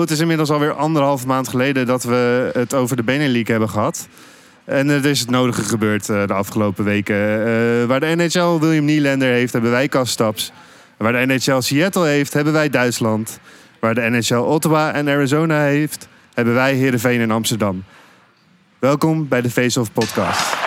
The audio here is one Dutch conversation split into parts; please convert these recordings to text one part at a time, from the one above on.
Het is inmiddels alweer anderhalf maand geleden dat we het over de Benelink hebben gehad. En er is het nodige gebeurd eh, de afgelopen weken. Eh, waar de NHL William Nylander heeft, hebben wij Kastaps. Waar de NHL Seattle heeft, hebben wij Duitsland. Waar de NHL Ottawa en Arizona heeft, hebben wij Heerenveen en Amsterdam. Welkom bij de Face Off podcast.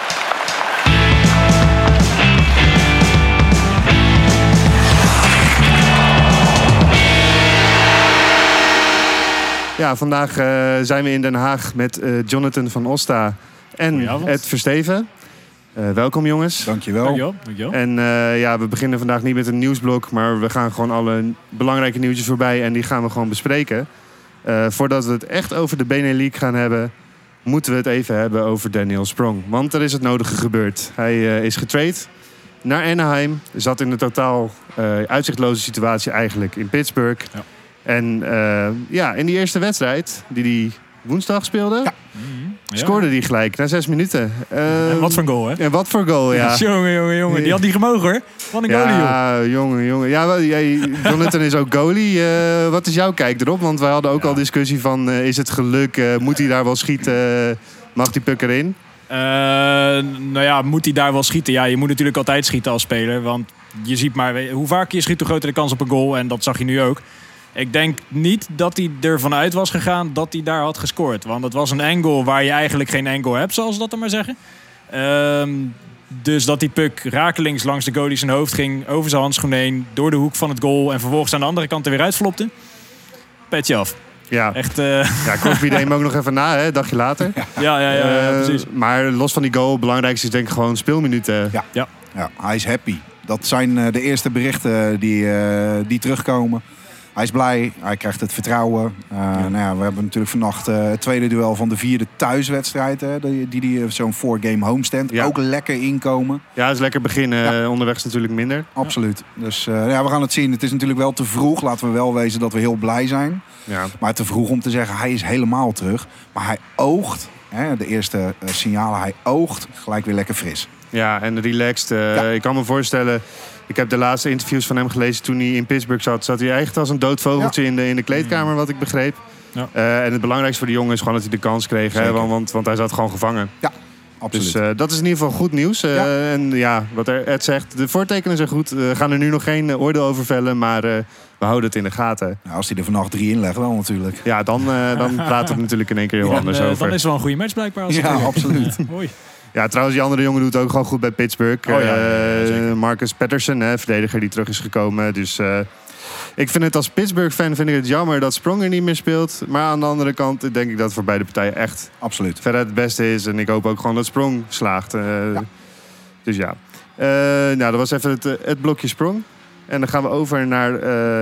Ja, vandaag eh, zijn we in Den Haag met eh, Jonathan van Osta en. Ed Versteven. Eh, welkom jongens. Dankjewel. Dankjewel. Dankjewel. En eh, ja, we beginnen vandaag niet met een nieuwsblok, maar we gaan gewoon alle belangrijke nieuwtjes voorbij en die gaan we gewoon bespreken. Eh, voordat we het echt over de Benelink gaan hebben, moeten we het even hebben over Daniel Sprong. Want er is het nodige gebeurd. Hij eh, is getrade naar Anaheim, zat in een totaal eh, uitzichtloze situatie eigenlijk in Pittsburgh. Ja. En eh, ja, in die eerste wedstrijd, die hij woensdag speelde, Ja. Mhm. Scoorde hij gelijk na zes minuten. Eh, En wat voor een goal, hè? en wat voor goal, ja. Jongen, jongen, jongen. Die had niet gemogen, hoor. Wat een goalie, joh. Ja, jongen, jongen. Ja, jij, Jonathan is ook goalie. Eh, wat is jouw kijk erop? Want wij hadden ook Ja. al discussie van... is het geluk? moet hij daar wel schieten? mag die puck erin? Nou ja, moet hij daar wel schieten? Ja, je moet natuurlijk altijd schieten als speler. Want je ziet maar, hoe vaker je schiet, hoe groter de kans op een goal. En dat zag je nu ook. Ik denk niet dat hij ervan uit was gegaan dat hij daar had gescoord. Want het was een angle waar je eigenlijk geen angle hebt, zoals ze dat dan maar zeggen. Ehm, dus dat die puck rakelings langs de goalie zijn hoofd ging, over zijn handschoen heen, door de hoek van het goal en vervolgens aan de andere kant er weer uitflopte. Petje af. Ja, Echt, eh, ja Crosby deed hem ook nog even na, hè, een dagje later. ja, ja, ja, ja, Eh, precies. Maar los van die goal, het belangrijkste is denk ik gewoon speelminuten. Ja. Ja. Ja, hij is happy. Dat zijn eh, de eerste berichten die, eh, die terugkomen. Hij is blij, hij krijgt het vertrouwen. Eh, nou ja, we hebben natuurlijk vannacht eh, het tweede duel van de vierde thuiswedstrijd. Hè, die, die, die zo'n four-game homestand. Ja. Ook lekker inkomen. Ja, is lekker beginnen. Eh, Onderweg is natuurlijk minder. Absoluut. Dus eh, ja, we gaan het zien. Het is natuurlijk wel te vroeg. Laten we wel wezen dat we heel blij zijn. Ja. Maar te vroeg om te zeggen, hij is helemaal terug. Maar hij oogt, hè, de eerste eh, signalen, hij oogt gelijk weer lekker fris. Ja, en relaxed. eh. Ik kan me voorstellen, ik heb de laatste interviews van hem gelezen toen hij in Pittsburgh zat. Zat hij echt als een dood vogeltje in, de, in de kleedkamer, wat ik begreep. Ja. Eh, en het belangrijkste voor de jongen is gewoon dat hij de kans kreeg. Hè, want, want, want hij zat gewoon gevangen. Absoluut. Dus eh, dat is in ieder geval goed nieuws. Eh, Ja. En ja, wat er Ed zegt, de voortekenen zijn goed. We gaan er nu nog geen oordeel over vellen, maar eh, we houden het in de gaten. Nou, als hij er vannacht drie in legt, wel natuurlijk. Ja, dan, dan praten we natuurlijk in één keer heel anders over. dan is het wel een goede match blijkbaar. Als Ja, absoluut. Mooi. Ja, trouwens, die andere jongen doet ook gewoon goed bij Pittsburgh. Oh ja, Eh. Marcus Patterson, hè, verdediger die terug is gekomen. Dus eh, ik vind het als Pittsburgh-fan vind ik het jammer dat Sprong er niet meer speelt. Maar aan de andere kant denk ik dat het voor beide partijen echt Absoluut. veruit het beste is. En ik hoop ook gewoon dat Sprong slaagt. Eh, Dus ja. Nou, dat was even het, het blokje Sprong. En dan gaan we over naar,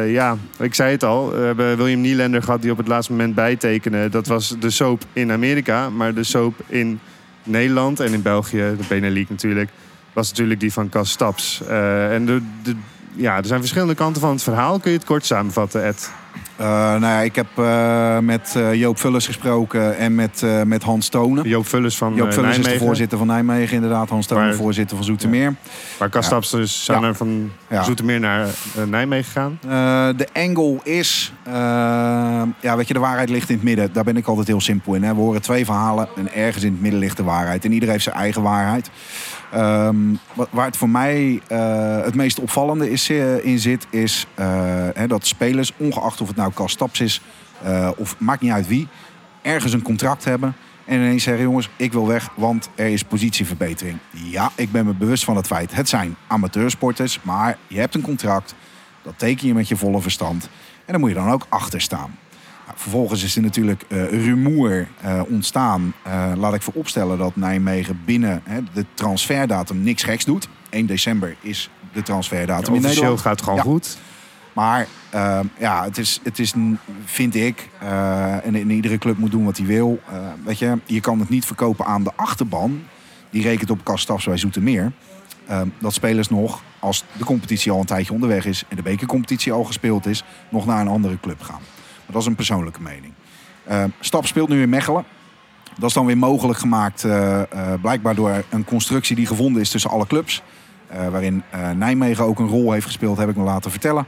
ja, ik zei het al. We hebben William Nylander gehad die op het laatste moment bijtekende. Dat was de soap in Amerika. Maar de soap in Nederland en in België, de Benelink natuurlijk, was natuurlijk die van Cas Staps. Eh, en de, de, ja, er zijn verschillende kanten van het verhaal. Kun je het kort samenvatten, Ed? Eh, nou ja, ik heb eh, met eh, Joop Vullers gesproken en met, met Hans Tonen. Joop Vullers van Joop Vullers is Nijmegen. de voorzitter van Nijmegen, inderdaad. Hans Tonen, voorzitter van Zoetermeer. Maar Cas Ja. Staps dus zijn Ja. er van. Zoetermeer naar Nijmegen gegaan. De angle is, ja, weet je, de waarheid ligt in het midden. Daar ben ik altijd heel simpel in. Hè. We horen twee verhalen en ergens in het midden ligt de waarheid. En ieder heeft zijn eigen waarheid. Ehm, waar het voor mij eh, het meest opvallende is, eh, in zit, is eh, hè, dat spelers, ongeacht of het nou Cas Staps is of maakt niet uit wie, ergens een contract hebben. En ineens zeggen, jongens, ik wil weg, want er is positieverbetering. Ja, ik ben me bewust van het feit. Het zijn amateursporters, maar je hebt een contract. Dat teken je met je volle verstand. En daar moet je dan ook achter staan. Vervolgens is er natuurlijk eh, rumoer eh, ontstaan. Eh, laat ik vooropstellen dat Nijmegen binnen hè, de transferdatum niks geks doet. 1 december is de transferdatum in Officieel Nederland. gaat het gewoon Ja. goed. Maar ehm, ja, het is, het is, vind ik, en, iedere club moet doen wat hij wil. Weet je, je kan het niet verkopen aan de achterban. Die rekent op Kastafs bij Zoetermeer. Ehm, dat spelers nog, als de competitie al een tijdje onderweg is... en de bekercompetitie al gespeeld is, nog naar een andere club gaan. Dat is een persoonlijke mening. Ehm, Stap speelt nu in Mechelen. Dat is dan weer mogelijk gemaakt, eh, eh, blijkbaar door een constructie die gevonden is tussen alle clubs. Eh, waarin Nijmegen ook een rol heeft gespeeld, heb ik me laten vertellen.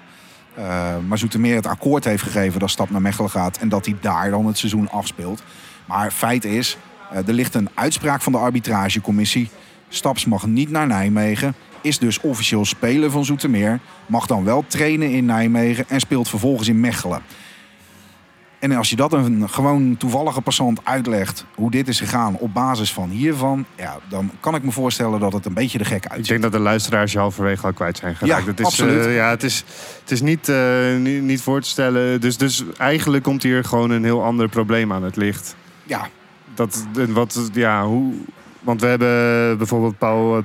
Uh, maar Zoetermeer het akkoord heeft gegeven dat Stap naar Mechelen gaat. En dat hij daar dan het seizoen afspeelt. Maar feit is, uh, er ligt een uitspraak van de arbitragecommissie. Staps mag niet naar Nijmegen. Is dus officieel speler van Zoetermeer. Mag dan wel trainen in Nijmegen en speelt vervolgens in Mechelen. En als je dat een gewoon toevallige passant uitlegt hoe dit is gegaan op basis van hiervan, ja, dan kan ik me voorstellen dat het een beetje de gek uitziet. Ik denk dat de luisteraars je halverwege al kwijt zijn geraakt. Ja, het is, absoluut. Uh, ja, het is, het is niet, uh, niet, niet, voor te stellen. Dus, dus eigenlijk komt hier gewoon een heel ander probleem aan het licht. Ja. Dat, wat, ja, hoe, want we hebben bijvoorbeeld Paul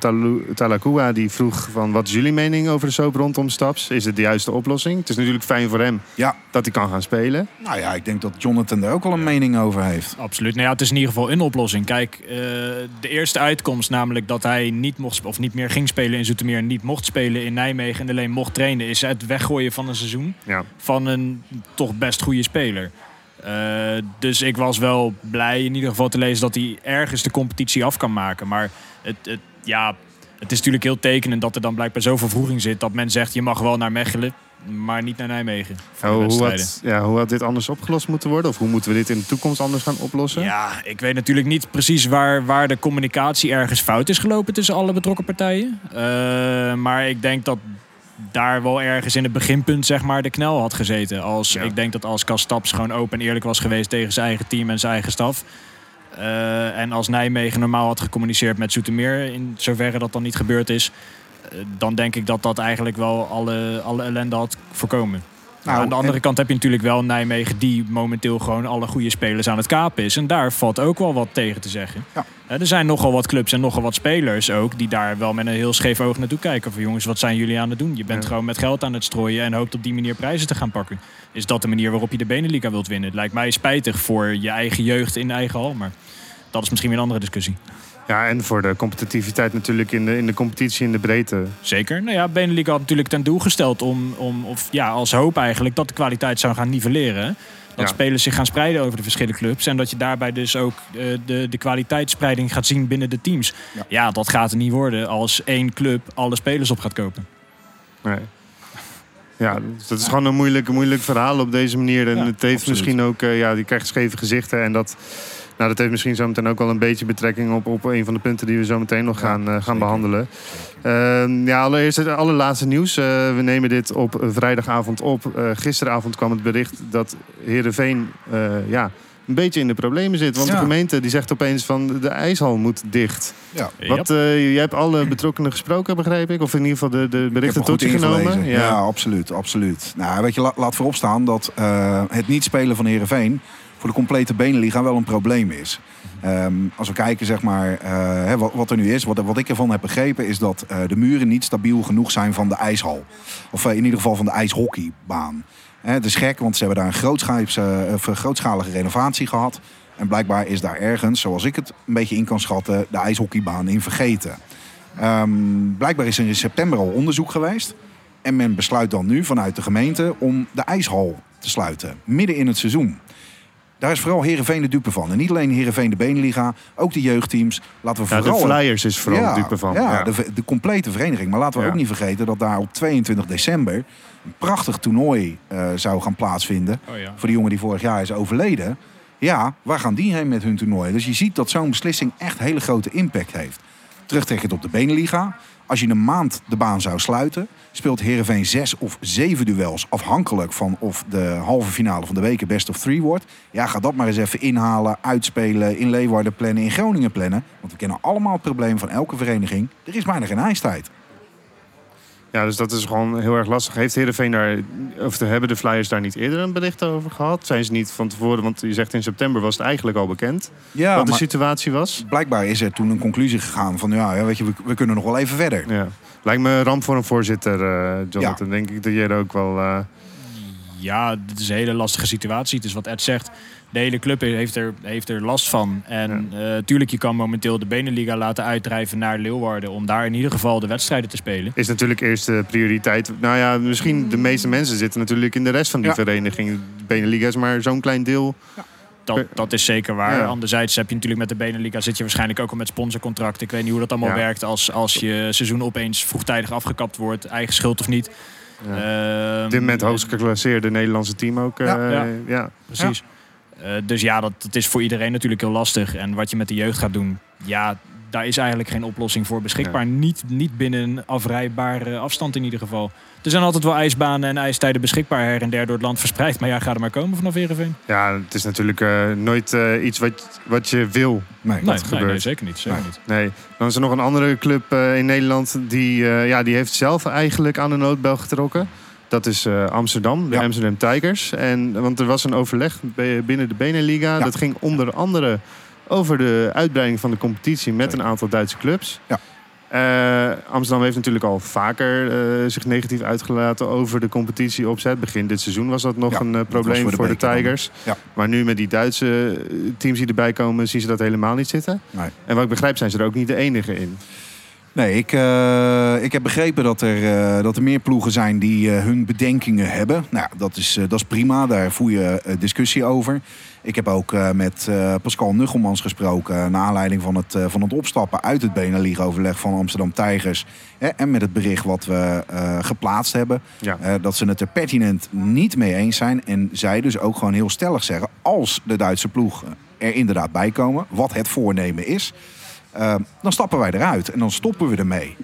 Talakua die vroeg van wat is jullie mening over de soap rondom Staps? Is het de juiste oplossing? Het is natuurlijk fijn voor hem ja. dat hij kan gaan spelen. Nou ja, ik denk dat Jonathan er ook wel een mening over heeft. Absoluut. Nou ja, het is in ieder geval een oplossing. Kijk, uh, de eerste uitkomst, namelijk dat hij niet mocht of niet meer ging spelen in Zoetermeer, niet mocht spelen in Nijmegen en alleen mocht trainen, is het weggooien van een seizoen ja. van een toch best goede speler. Uh, dus ik was wel blij in ieder geval te lezen dat hij ergens de competitie af kan maken. Maar het, het, ja, het is natuurlijk heel tekenend dat er dan blijkbaar zoveel vroeging zit dat men zegt je mag wel naar Mechelen, maar niet naar Nijmegen. Oh, hoe, had, ja, hoe had dit anders opgelost moeten worden? Of hoe moeten we dit in de toekomst anders gaan oplossen? Ja, ik weet natuurlijk niet precies waar, waar de communicatie ergens fout is gelopen tussen alle betrokken partijen. Uh, maar ik denk dat daar wel ergens in het beginpunt zeg maar de knel had gezeten. Als, Ja. Ik denk dat als Kastaps gewoon open en eerlijk was geweest tegen zijn eigen team en zijn eigen staf. eh, en als Nijmegen normaal had gecommuniceerd met Zoetermeer, in zoverre dat dan niet gebeurd is, eh, dan denk ik dat dat eigenlijk wel alle, alle ellende had voorkomen. Nou, aan de andere en- kant heb je natuurlijk wel Nijmegen die momenteel gewoon alle goede spelers aan het kapen is. En daar valt ook wel wat tegen te zeggen. Ja. Er zijn nogal wat clubs en nogal wat spelers ook die daar wel met een heel scheef oog naartoe kijken. Van jongens, wat zijn jullie aan het doen? Je bent Ja. gewoon met geld aan het strooien en hoopt op die manier prijzen te gaan pakken. Is dat de manier waarop je de Beneliga wilt winnen? Het lijkt mij spijtig voor je eigen jeugd in eigen hal, maar dat is misschien weer een andere discussie. Ja, en voor de competitiviteit natuurlijk in de, in de competitie in de breedte. Zeker. Nou ja, Beneliga had natuurlijk ten doel gesteld om, om of ja, als hoop eigenlijk dat de kwaliteit zou gaan nivelleren. Dat Ja. spelers zich gaan spreiden over de verschillende clubs. En dat je daarbij dus ook eh, de, de kwaliteitsspreiding gaat zien binnen de teams. Ja. Ja. dat gaat er niet worden als één club alle spelers op gaat kopen. Nee. Ja, dat is gewoon een moeilijk, moeilijk verhaal op deze manier. En Ja, het heeft absoluut. misschien ook, eh, ja, die krijgt scheve gezichten. En dat, nou, dat heeft misschien zo meteen ook wel een beetje betrekking op, op een van de punten die we zo meteen nog Ja, gaan, eh, gaan behandelen. Ehm, ja, allereerst het allerlaatste nieuws. Eh, we nemen dit op vrijdagavond op. Eh, gisteravond kwam het bericht dat Heerenveen eh, ja, een beetje in de problemen zit. Want Ja. de gemeente die zegt opeens van de ijshal moet dicht. Ja. Wat, eh, jij hebt alle betrokkenen gesproken, begrijp ik? Of in ieder geval de, de berichten er tot je genomen? Ja. absoluut, absoluut. Nou, weet je, la- laat voorop staan dat eh, het niet spelen van Heerenveen voor de complete Beneliga wel een probleem is. Ehm, als we kijken, zeg maar, eh, wat, er nu is, wat, wat ik ervan heb begrepen, is dat eh, de muren niet stabiel genoeg zijn van de ijshal. Of eh, in ieder geval van de ijshockeybaan. Het is gek, want ze hebben daar een grootschalige, of een grootschalige renovatie gehad. En blijkbaar is daar ergens, zoals ik het een beetje in kan schatten, de ijshockeybaan in vergeten. Ehm, blijkbaar is er in september al onderzoek geweest. En men besluit dan nu vanuit de gemeente om de ijshal te sluiten. Midden in het seizoen. Daar is vooral Heerenveen de dupe van. En niet alleen Heerenveen de Beneliga, ook de jeugdteams. Laten we Ja, de vooral... Flyers is vooral ja, de dupe van. Ja, Ja. De, de complete vereniging. Maar laten we Ja. ook niet vergeten dat daar op 22 december... een prachtig toernooi eh, zou gaan plaatsvinden. Oh ja. Voor die jongen die vorig jaar is overleden. Ja, waar gaan die heen met hun toernooi? Dus je ziet dat zo'n beslissing echt hele grote impact heeft. Terugtrekkend op de Beneliga. Als je een maand de baan zou sluiten, speelt Heerenveen zes of zeven duels. Afhankelijk van of de halve finale van de weken best of three wordt. Ja, ga dat maar eens even inhalen, uitspelen, in Leeuwarden plannen, in Groningen plannen. Want we kennen allemaal het probleem van elke vereniging. Er is bijna geen ijstijd. Ja, dus dat is gewoon heel erg lastig. Heeft Heerenveen daar, of hebben de Flyers daar niet eerder een bericht over gehad? Zijn ze niet van tevoren, want je zegt in september was het eigenlijk al bekend Ja, wat de situatie was? blijkbaar is er toen een conclusie gegaan van ja, ja weet je, we, we kunnen nog wel even verder. Ja. Lijkt me een ramp voor een voorzitter, eh, Jonathan. Denk ik dat jij er ook wel... eh, Ja, het is een hele lastige situatie. Het is wat Ed zegt. De hele club heeft er, heeft er last van. En eh tuurlijk, je kan momenteel de Beneliga laten uitdrijven naar Leeuwarden... om daar in ieder geval de wedstrijden te spelen. is natuurlijk eerst de prioriteit. Nou ja, misschien de meeste mensen zitten natuurlijk in de rest van die Ja. vereniging. De Beneliga is maar zo'n klein deel. Dat, dat is zeker waar. Ja. Anderzijds heb je natuurlijk met de Beneliga... zit je waarschijnlijk ook al met sponsorcontracten. Ik weet niet hoe dat allemaal Ja. werkt als, als je seizoen opeens vroegtijdig afgekapt wordt. Eigen schuld of niet. Ehm, Op dit moment hoogst geclasseerde Nederlandse team ook. Ja. eh, Ja. ja. Precies. Eh, dus ja, dat, dat is voor iedereen natuurlijk heel lastig. En wat je met de jeugd gaat doen, ja, daar is eigenlijk geen oplossing voor beschikbaar. Niet, niet binnen een afrijbare afstand in ieder geval. Er zijn altijd wel ijsbanen en ijstijden beschikbaar her en der door het land verspreid. Maar ja, ga er maar komen vanaf Heerenveen. Ja, het is natuurlijk eh, nooit eh, iets wat, wat je wil. Nee. Nee, nee, gebeurt. nee, zeker niet. Zeker niet. Nee. Dan is er nog een andere club in Nederland die, ja, die heeft zelf eigenlijk aan de noodbel getrokken. Dat is eh, Amsterdam, de Ja. Amsterdam Tigers. En, want er was een overleg binnen de Beneliga. Ja. Dat ging onder andere over de uitbreiding van de competitie met een aantal Duitse clubs. Ja. Eh, Amsterdam heeft natuurlijk al vaker eh, zich negatief uitgelaten over de competitieopzet. Begin dit seizoen was dat nog Ja, een probleem voor de voor. Tigers. Ja. Maar nu met die Duitse teams die erbij komen, zien ze dat helemaal niet zitten. Nee. En wat ik begrijp zijn ze er ook niet de enige in. Nee, ik, eh, ik heb begrepen dat er, eh, dat er meer ploegen zijn die eh, hun bedenkingen hebben. Nou, dat is, dat is prima, daar voer je discussie over. Ik heb ook met Pascal Nuggelmans gesproken... naar aanleiding van het, van het opstappen uit het Beneliga-overleg van Amsterdam Tigers. Hè, en met het bericht wat we geplaatst hebben. Ja. dat ze het er pertinent niet mee eens zijn. En zij dus ook gewoon heel stellig zeggen... als de Duitse ploegen er inderdaad bij komen, wat het voornemen is... Uh, dan stappen wij eruit en dan stoppen we ermee.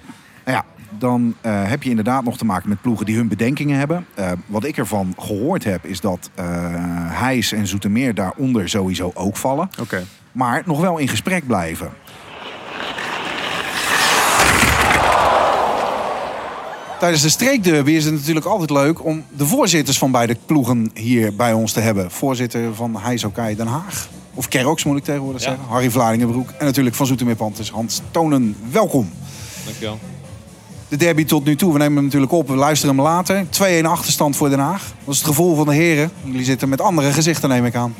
Nou ja, dan uh, heb je inderdaad nog te maken met ploegen die hun bedenkingen hebben. Uh, wat ik ervan gehoord heb, is dat uh, Heijs en Zoetermeer daaronder sowieso ook vallen. Oké. Maar nog wel in gesprek blijven. Tijdens de streekderby is het natuurlijk altijd leuk om de voorzitters van beide ploegen hier bij ons te hebben. Voorzitter van Heijs Den Haag. Of Kerox moet ik tegenwoordig Ja. zeggen. Harry Vlaardingenbroek. En natuurlijk van Zoetermeer Panthers Hans Tonen. Welkom. Dankjewel. De derby tot nu toe, we nemen hem natuurlijk op. We luisteren hem later. 2-1 achterstand voor Den Haag. Dat is het gevoel van de heren. Jullie zitten met andere gezichten, neem ik aan.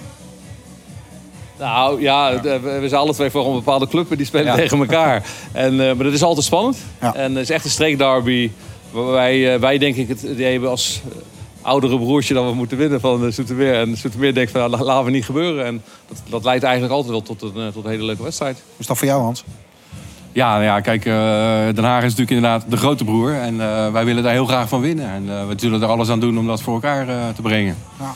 Nou ja, we zijn alle twee voor een bepaalde club en die spelen Ja. tegen elkaar. En, eh, maar dat is altijd spannend. Ja. En het is echt een streekderby. Waar wij, eh, wij denk ik het idee hebben als oudere broertje dat we moeten winnen van Soetermeer. En Soetermeer denkt van nou, la- laten we niet gebeuren. En dat, dat leidt eigenlijk altijd wel tot een, eh, tot een hele leuke wedstrijd. Hoe is dat voor jou, Hans? Ja, nou ja, kijk, eh, Den Haag is natuurlijk inderdaad de grote broer. En eh, wij willen daar heel graag van winnen. En eh, we zullen er alles aan doen om dat voor elkaar eh, te brengen. Ja.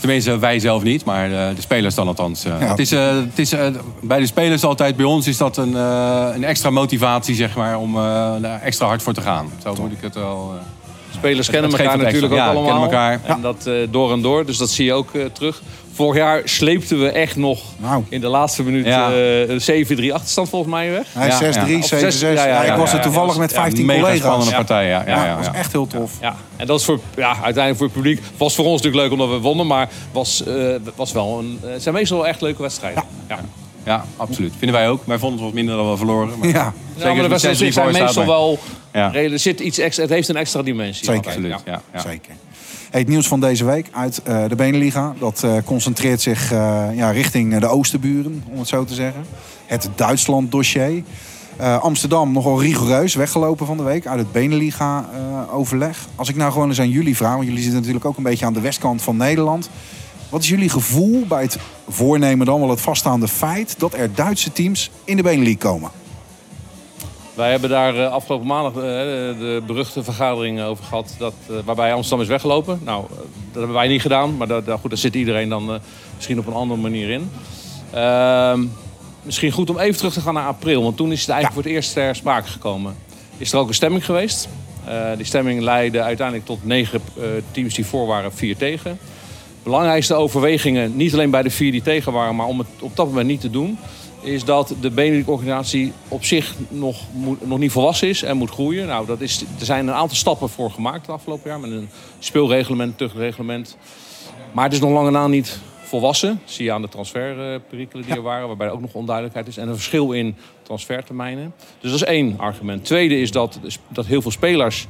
Tenminste, wij zelf niet, maar eh, de spelers dan althans. eh. Ja. Het is, eh, het is, eh, bij de spelers altijd, bij ons is dat een, eh, een extra motivatie zeg maar, om eh, daar extra hard voor te gaan. Zo moet ik het wel... eh, Spelers kennen elkaar natuurlijk ook allemaal. elkaar. En dat eh, door en door. Dus dat zie je ook eh, terug. Vorig jaar sleepten we echt nog in de laatste minuut Ja. eh, een 7-3 achterstand volgens mij weg. hij Ja, 6-3, ja. 7-6. Of zes- ja, ik was er toevallig met Ja, 15 mega collega's. spannende Ja. partij, ja. ja, Ja, was echt heel tof. Ja, en dat is voor, ja, uiteindelijk voor het publiek. Was voor ons natuurlijk leuk omdat we wonnen, maar was, eh, was wel een, het zijn meestal wel echt leuke wedstrijden. Ja. Ja, absoluut. Vinden wij ook. Wij vonden het wat minder dan we verloren. Maar Ja, Ja, Zeker maar de als wedstrijden het 6-3 zijn meestal wel. Ja. Er zit iets extra, het heeft een extra dimensie. Zeker. absoluut. ja. Ja, ja. zeker. Hey, het nieuws van deze week uit eh, de Beneliga. Dat eh, concentreert zich eh, ja, richting de oosterburen, om het zo te zeggen. Het Duitsland-dossier. Eh, Amsterdam nogal rigoureus weggelopen van de week uit het Beneliga-overleg. Als ik nou gewoon eens aan jullie vraag, want jullie zitten natuurlijk ook een beetje aan de westkant van Nederland. Wat is jullie gevoel bij het voornemen dan wel het vaststaande feit dat er Duitse teams in de Benelux komen? Wij hebben daar eh, afgelopen maandag eh, de beruchte vergadering over gehad. Dat, eh, waarbij Amsterdam is weggelopen. Nou, dat hebben wij niet gedaan. Maar dat, goed, daar zit iedereen dan misschien op een andere manier in. Ehm, misschien goed om even terug te gaan naar april. Want toen is het eigenlijk voor het eerst ter sprake gekomen. Is er ook een stemming geweest. Die stemming leidde uiteindelijk tot negen teams die voor waren, vier tegen. Belangrijkste overwegingen, niet alleen bij de vier die tegen waren, maar om het op dat moment niet te doen, is dat de Benelux-organisatie op zich nog, moet, nog niet volwassen is en moet groeien. Nou, dat is, er zijn een aantal stappen voor gemaakt het afgelopen jaar met een speelreglement, tuchtreglement. Maar het is nog lange na niet volwassen. Zie je aan de transferperikelen die er waren, waarbij er ook nog onduidelijkheid is. En een verschil in transfertermijnen. Dus dat is één argument. Tweede is dat, dat heel veel spelers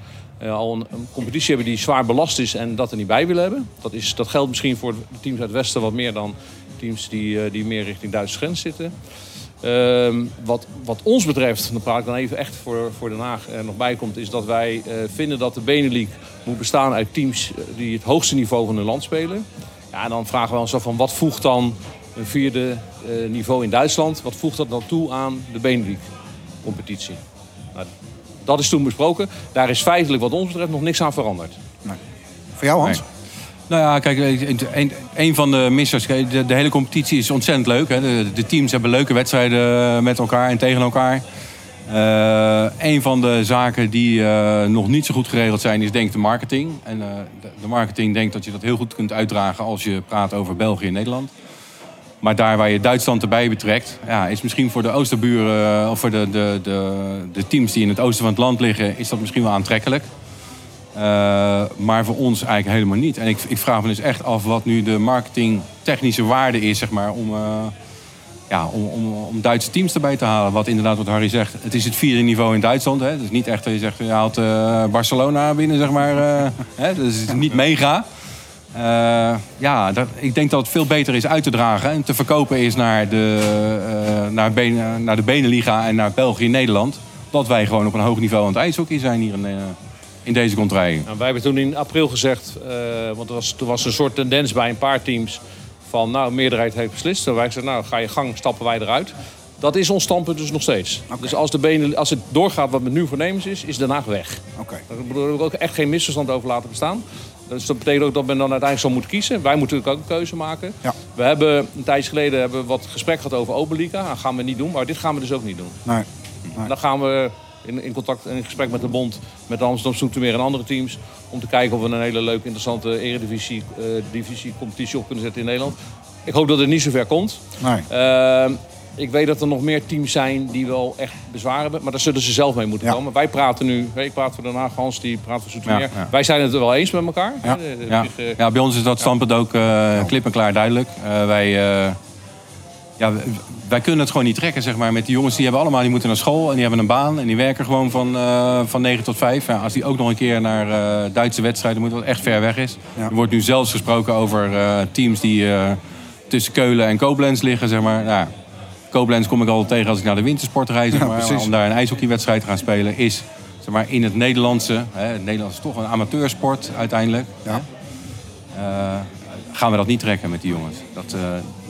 al een, competitie hebben die zwaar belast is en dat er niet bij willen hebben. Dat, is, dat geldt misschien voor de teams uit het Westen wat meer dan teams die, eh, die meer richting Duitse grens zitten. Ehm, wat, wat ons betreft, dan praat ik dan even echt voor, voor Den Haag er nog bij komt, is dat wij eh, vinden dat de Benelux moet bestaan uit teams eh, die het hoogste niveau van hun land spelen. Ja, dan vragen we ons af van wat voegt dan een vierde eh, niveau in Duitsland, wat voegt dat dan toe aan de Benelux competitie? Nou, Dat is toen besproken. Daar is feitelijk wat ons betreft nog niks aan veranderd. Voor jou, Hans? Nee. Nou ja, kijk, een, een van de missers. De, de hele competitie is ontzettend leuk. Hè. De, de teams hebben leuke wedstrijden met elkaar en tegen elkaar. Eh een van de zaken die eh, nog niet zo goed geregeld zijn, is denk ik de marketing. En eh, de, de marketing denkt dat je dat heel goed kunt uitdragen als je praat over België en Nederland. Maar daar waar je Duitsland erbij betrekt, ja, is misschien voor de Oosterburen eh, of voor de, de, de, de teams die in het oosten van het land liggen, is dat misschien wel aantrekkelijk. Eh, maar voor ons eigenlijk helemaal niet. En ik, ik vraag me dus echt af wat nu de marketingtechnische waarde is, zeg maar, om, eh, ja, om, om, om Duitse teams erbij te halen. Wat inderdaad, wat Harry zegt, het is het vierde niveau in Duitsland. Hè. Het is niet echt dat je zegt, je haalt Barcelona binnen, zeg maar. hè. Dus het is niet mega. Eh, ja, dat, ik denk dat het veel beter is uit te dragen en te verkopen is naar de, eh, naar, Ben- naar de Beneliga en naar België en Nederland. Dat wij gewoon op een hoog niveau aan het ijshockey zijn hier in, eh, in deze contraille. Nou, wij hebben toen in april gezegd, want er was, toen was een soort tendens bij een paar teams van nou, de meerderheid heeft beslist. En wij zeiden, nou, ga je gang, stappen wij eruit. Dat is ons standpunt dus nog steeds. Dus als, de benen, als het doorgaat wat met nu voornemens is, is Den Haag weg. Oké. Daar bedoel ik ook echt geen misverstand over laten bestaan. Dus dat betekent ook dat men dan uiteindelijk zal moeten kiezen. Wij moeten natuurlijk ook een keuze maken. Ja. We hebben een tijdje geleden hebben we wat gesprek gehad over Oberliga. Dat gaan we niet doen, maar dit gaan we dus ook niet doen. Nee. Dan gaan we in, in contact en in gesprek met de bond, met de Amsterdam Zoetermeer en andere teams. Om te kijken of we een hele leuke, interessante eredivisie, eh divisie, competitie op kunnen zetten in Nederland. Ik hoop dat het niet zover komt. Nee. Ehm, ik weet dat er nog meer teams zijn die wel echt bezwaar hebben. Maar daar zullen ze zelf mee moeten Ja. komen. Wij praten nu, ik praat voor Den Haag, Hans die praat voor Zoetermeer. Ja, ja. Wij zijn het er wel eens met elkaar. Ja. Eh, Ja. zich, eh, ja, bij ons is dat standpunt ook eh, klip en klaar duidelijk. Eh, wij, eh, ja, wij kunnen het gewoon niet trekken, zeg maar. Met die jongens, die hebben allemaal, die moeten naar school en die hebben een baan. En die werken gewoon van, eh, van 9 tot 5. Ja, als die ook nog een keer naar eh, Duitse wedstrijden moeten, wat echt ver weg is. Ja. Er wordt nu zelfs gesproken over eh, teams die eh, tussen Keulen en Koblenz liggen, zeg maar. Nou, Koblenz kom ik altijd tegen als ik naar de wintersport Ja, maar. precies. Om daar een ijshockeywedstrijd te gaan spelen is... Zeg maar, in het Nederlandse, hè, het Nederlands is toch een amateursport uiteindelijk. Ja. Eh, gaan we dat niet trekken met die jongens. Dat, eh,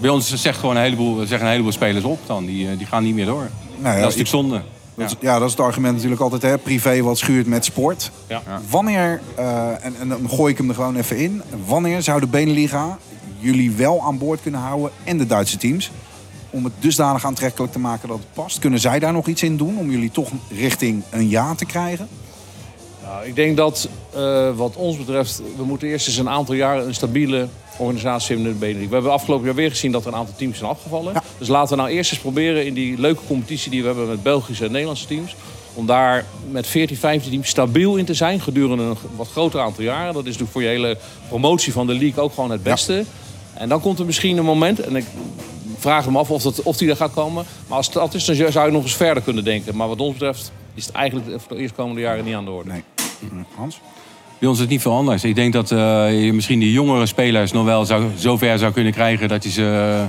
bij ons zegt gewoon een heleboel, zeggen een heleboel spelers op dan. Die, eh, die gaan niet meer door. Nou ja, dat is natuurlijk zonde. Dat is, ja, dat is het argument natuurlijk altijd. Hè? Privé wat schuurt met sport. Ja. Wanneer, eh, en, en dan gooi ik hem er gewoon even in. Wanneer zou de Beneliga jullie wel aan boord kunnen houden en de Duitse teams? Om het dusdanig aantrekkelijk te maken dat het past. Kunnen zij daar nog iets in doen om jullie toch richting een ja te krijgen? Nou, ik denk dat eh, wat ons betreft, we moeten eerst eens een aantal jaren een stabiele organisatie hebben in de Benelux. We hebben afgelopen jaar weer gezien dat er een aantal teams zijn afgevallen. Ja. Dus laten we nou eerst eens proberen in die leuke competitie die we hebben met Belgische en Nederlandse teams. Om daar met 14, 15 teams stabiel in te zijn gedurende een wat groter aantal jaren. Dat is natuurlijk voor je hele promotie van de league ook gewoon het beste. En dan komt er misschien een moment, en ik vraag hem af of, dat, of die er gaat komen. Maar als dat is, dan zou je nog eens verder kunnen denken. Maar wat ons betreft is het eigenlijk voor de eerstkomende jaren niet aan de orde. Nee. Hans? Bij ons is het niet veel anders. Ik denk dat eh, je misschien die jongere spelers nog wel zou, zover zou kunnen krijgen... dat je ze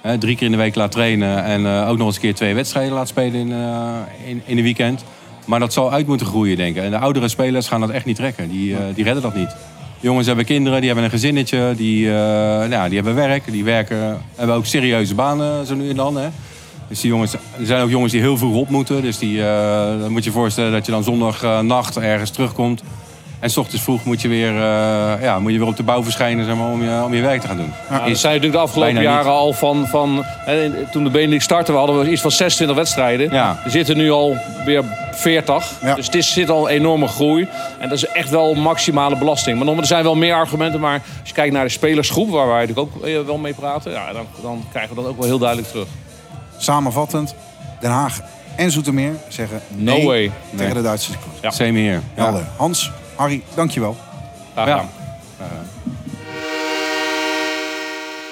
eh, drie keer in de week laat trainen... en eh, ook nog eens een keer twee wedstrijden laat spelen in, eh, in, in een weekend. Maar dat zal uit moeten groeien, denk ik. En de oudere spelers gaan dat echt niet trekken. Die, eh, die redden dat niet. Jongens hebben kinderen, die hebben een gezinnetje, die, eh, nou, die hebben werk. Die werken, hebben ook serieuze banen zo nu en dan. Hè. Dus die jongens, er zijn ook jongens die heel vroeg op moeten. Dus die, eh, dan moet je je voorstellen dat je dan zondagnacht ergens terugkomt. En s ochtends vroeg moet je weer, eh, ja, moet je weer op de bouw verschijnen zeg maar, om, je, om je werk te gaan doen. Ja, dat zijn natuurlijk de afgelopen jaren al van... van hè, toen de Benelux startte, we hadden we iets van 26 wedstrijden. Ja. Er zitten nu al weer 40. Ja. Dus het is, zit al een enorme groei. En dat is echt wel maximale belasting. Maar er zijn wel meer argumenten. Maar als je kijkt naar de spelersgroep, waar wij natuurlijk ook eh, wel mee praten... Ja, dan, dan krijgen we dat ook wel heel duidelijk terug. Samenvattend, Den Haag en Zoetermeer zeggen No nee way. tegen de Duitse club. Ja. Same hier. Ja. Helder. Hans, Harry, dankjewel. Graag Ja. gedaan.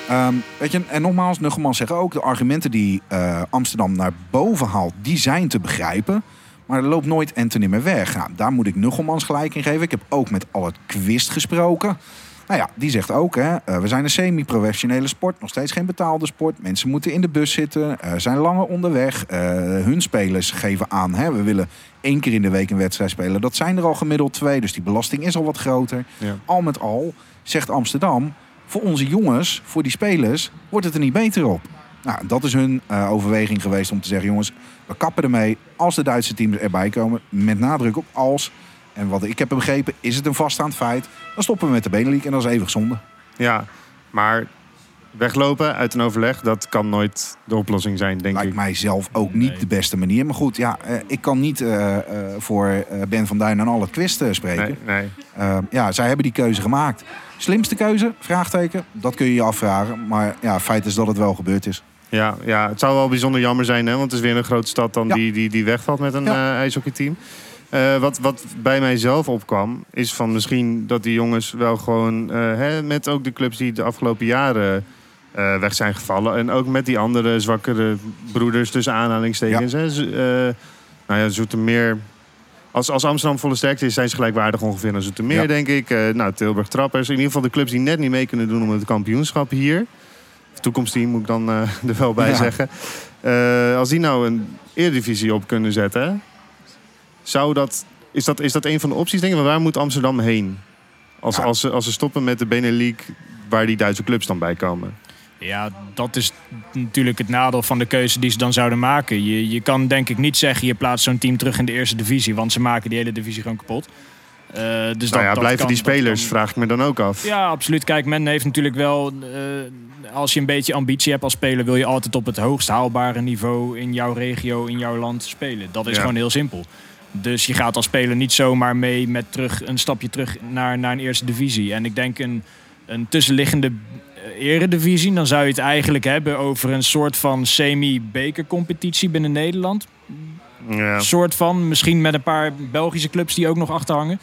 Ehm, weet je, en nogmaals, Nuggelman zegt ook... de argumenten die eh, Amsterdam naar boven haalt, die zijn te begrijpen. Maar er loopt nooit en te nimmer weg. Nou, daar moet ik Nuggelmans gelijk in geven. Ik heb ook met Albert Quist gesproken. Nou ja, die zegt ook, hè, eh, we zijn een semi-professionele sport. Nog steeds geen betaalde sport. Mensen moeten in de bus zitten, eh, zijn langer onderweg. Eh, hun spelers geven aan, hè, we willen één keer in de week een wedstrijd spelen. Dat zijn er al gemiddeld twee, dus die belasting is al wat groter. Ja. Al met al, zegt Amsterdam... voor onze jongens, voor die spelers, wordt het er niet beter op. Nou, dat is hun overweging geweest om te zeggen... jongens, we kappen ermee als de Duitse teams erbij komen. Met nadruk op als. En wat ik heb begrepen, is het een vaststaand feit. Dan stoppen we met de Benelink en dat is eeuwig zonde. Ja, maar weglopen uit een overleg, dat kan nooit de oplossing zijn, denk Lijkt ik. mij zelf ook niet Nee. de beste manier. Maar goed, ja, eh, ik kan niet eh, eh, voor Ben van Duin en al het quiz eh, spreken. Nee, nee. Ja, zij hebben die keuze gemaakt. Slimste keuze? Vraagteken. Dat kun je je afvragen. Maar ja, feit is dat het wel gebeurd is. Ja, ja, het zou wel bijzonder jammer zijn, hè, want het is weer een grote stad dan Ja. die, die, die wegvalt met een Ja. ijshockeyteam. Eh, wat, wat bij mijzelf opkwam, is van misschien dat die jongens wel gewoon eh, hè, met ook de clubs die de afgelopen jaren eh, weg zijn gevallen. En ook met die andere zwakkere broeders tussen aanhalingstekens. Hè, Z- eh, nou ja, Zoetermeer. Als, als Amsterdam volle sterkte is, zijn ze gelijkwaardig ongeveer aan Zoetermeer, Ja. denk ik. Eh, nou, Tilburg Trappers. In ieder geval de clubs die net niet mee kunnen doen om het kampioenschap hier. Of toekomstteam moet ik dan er wel bij Ja. zeggen. Als die nou een Eredivisie op kunnen zetten, zou dat, is, dat, is dat een van de opties, denk ik? Waar moet Amsterdam heen? Als, Ja. als, ze, als ze stoppen met de Benelink, waar die Duitse clubs dan bij komen. Ja, dat is natuurlijk het nadeel van de keuze die ze dan zouden maken. Je, je kan denk ik niet zeggen, je plaatst zo'n team terug in de eerste divisie. Want ze maken die hele divisie gewoon kapot. Eh, dus nou ja, dat blijven kan- die spelers, kan- vraag ik me dan ook af. Ja, absoluut. Kijk, men heeft natuurlijk wel... eh, als je een beetje ambitie hebt als speler... wil je altijd op het hoogst haalbare niveau... in jouw regio, in jouw land spelen. Dat is Ja. gewoon heel simpel. Dus je gaat als speler niet zomaar mee met terug, een stapje terug naar, naar een eerste divisie. En ik denk een, een tussenliggende eh, eredivisie... dan zou je het eigenlijk hebben over een soort van semi-bekercompetitie binnen Nederland. Ja. soort van. Misschien met een paar Belgische clubs die ook nog achterhangen.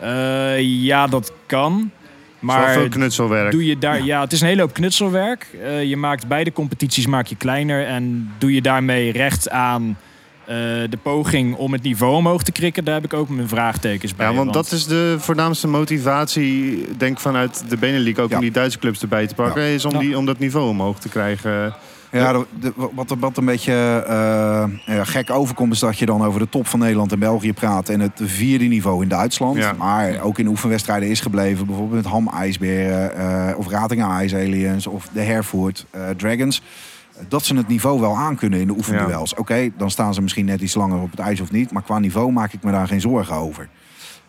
Eh, ja, dat kan. Maar Maar veel knutselwerk. doe je daar, ja. het is een hele hoop knutselwerk. Eh, je maakt beide competities maak je kleiner en doe je daarmee recht aan eh, de poging om het niveau omhoog te krikken. Daar heb ik ook mijn vraagtekens bij. Ja, want dat is de voornaamste motivatie, denk ik, vanuit de Benelink ook Ja. om die Duitse clubs erbij te pakken, is om, die, om dat niveau omhoog te krijgen. Ja, de- de- wat, wat een beetje eh, gek overkomt is dat je dan over de top van Nederland en België praat. En het vierde niveau in Duitsland. Ja. Maar ook in oefenwedstrijden is gebleven. Bijvoorbeeld met Ham IJsberen eh, of Ratingen Ice Aliens of de Herford eh, Dragons. Dat ze het niveau wel aan kunnen in de oefenduels. Oké, dan staan ze misschien net iets langer op het ijs of niet. Maar qua niveau maak ik me daar geen zorgen over.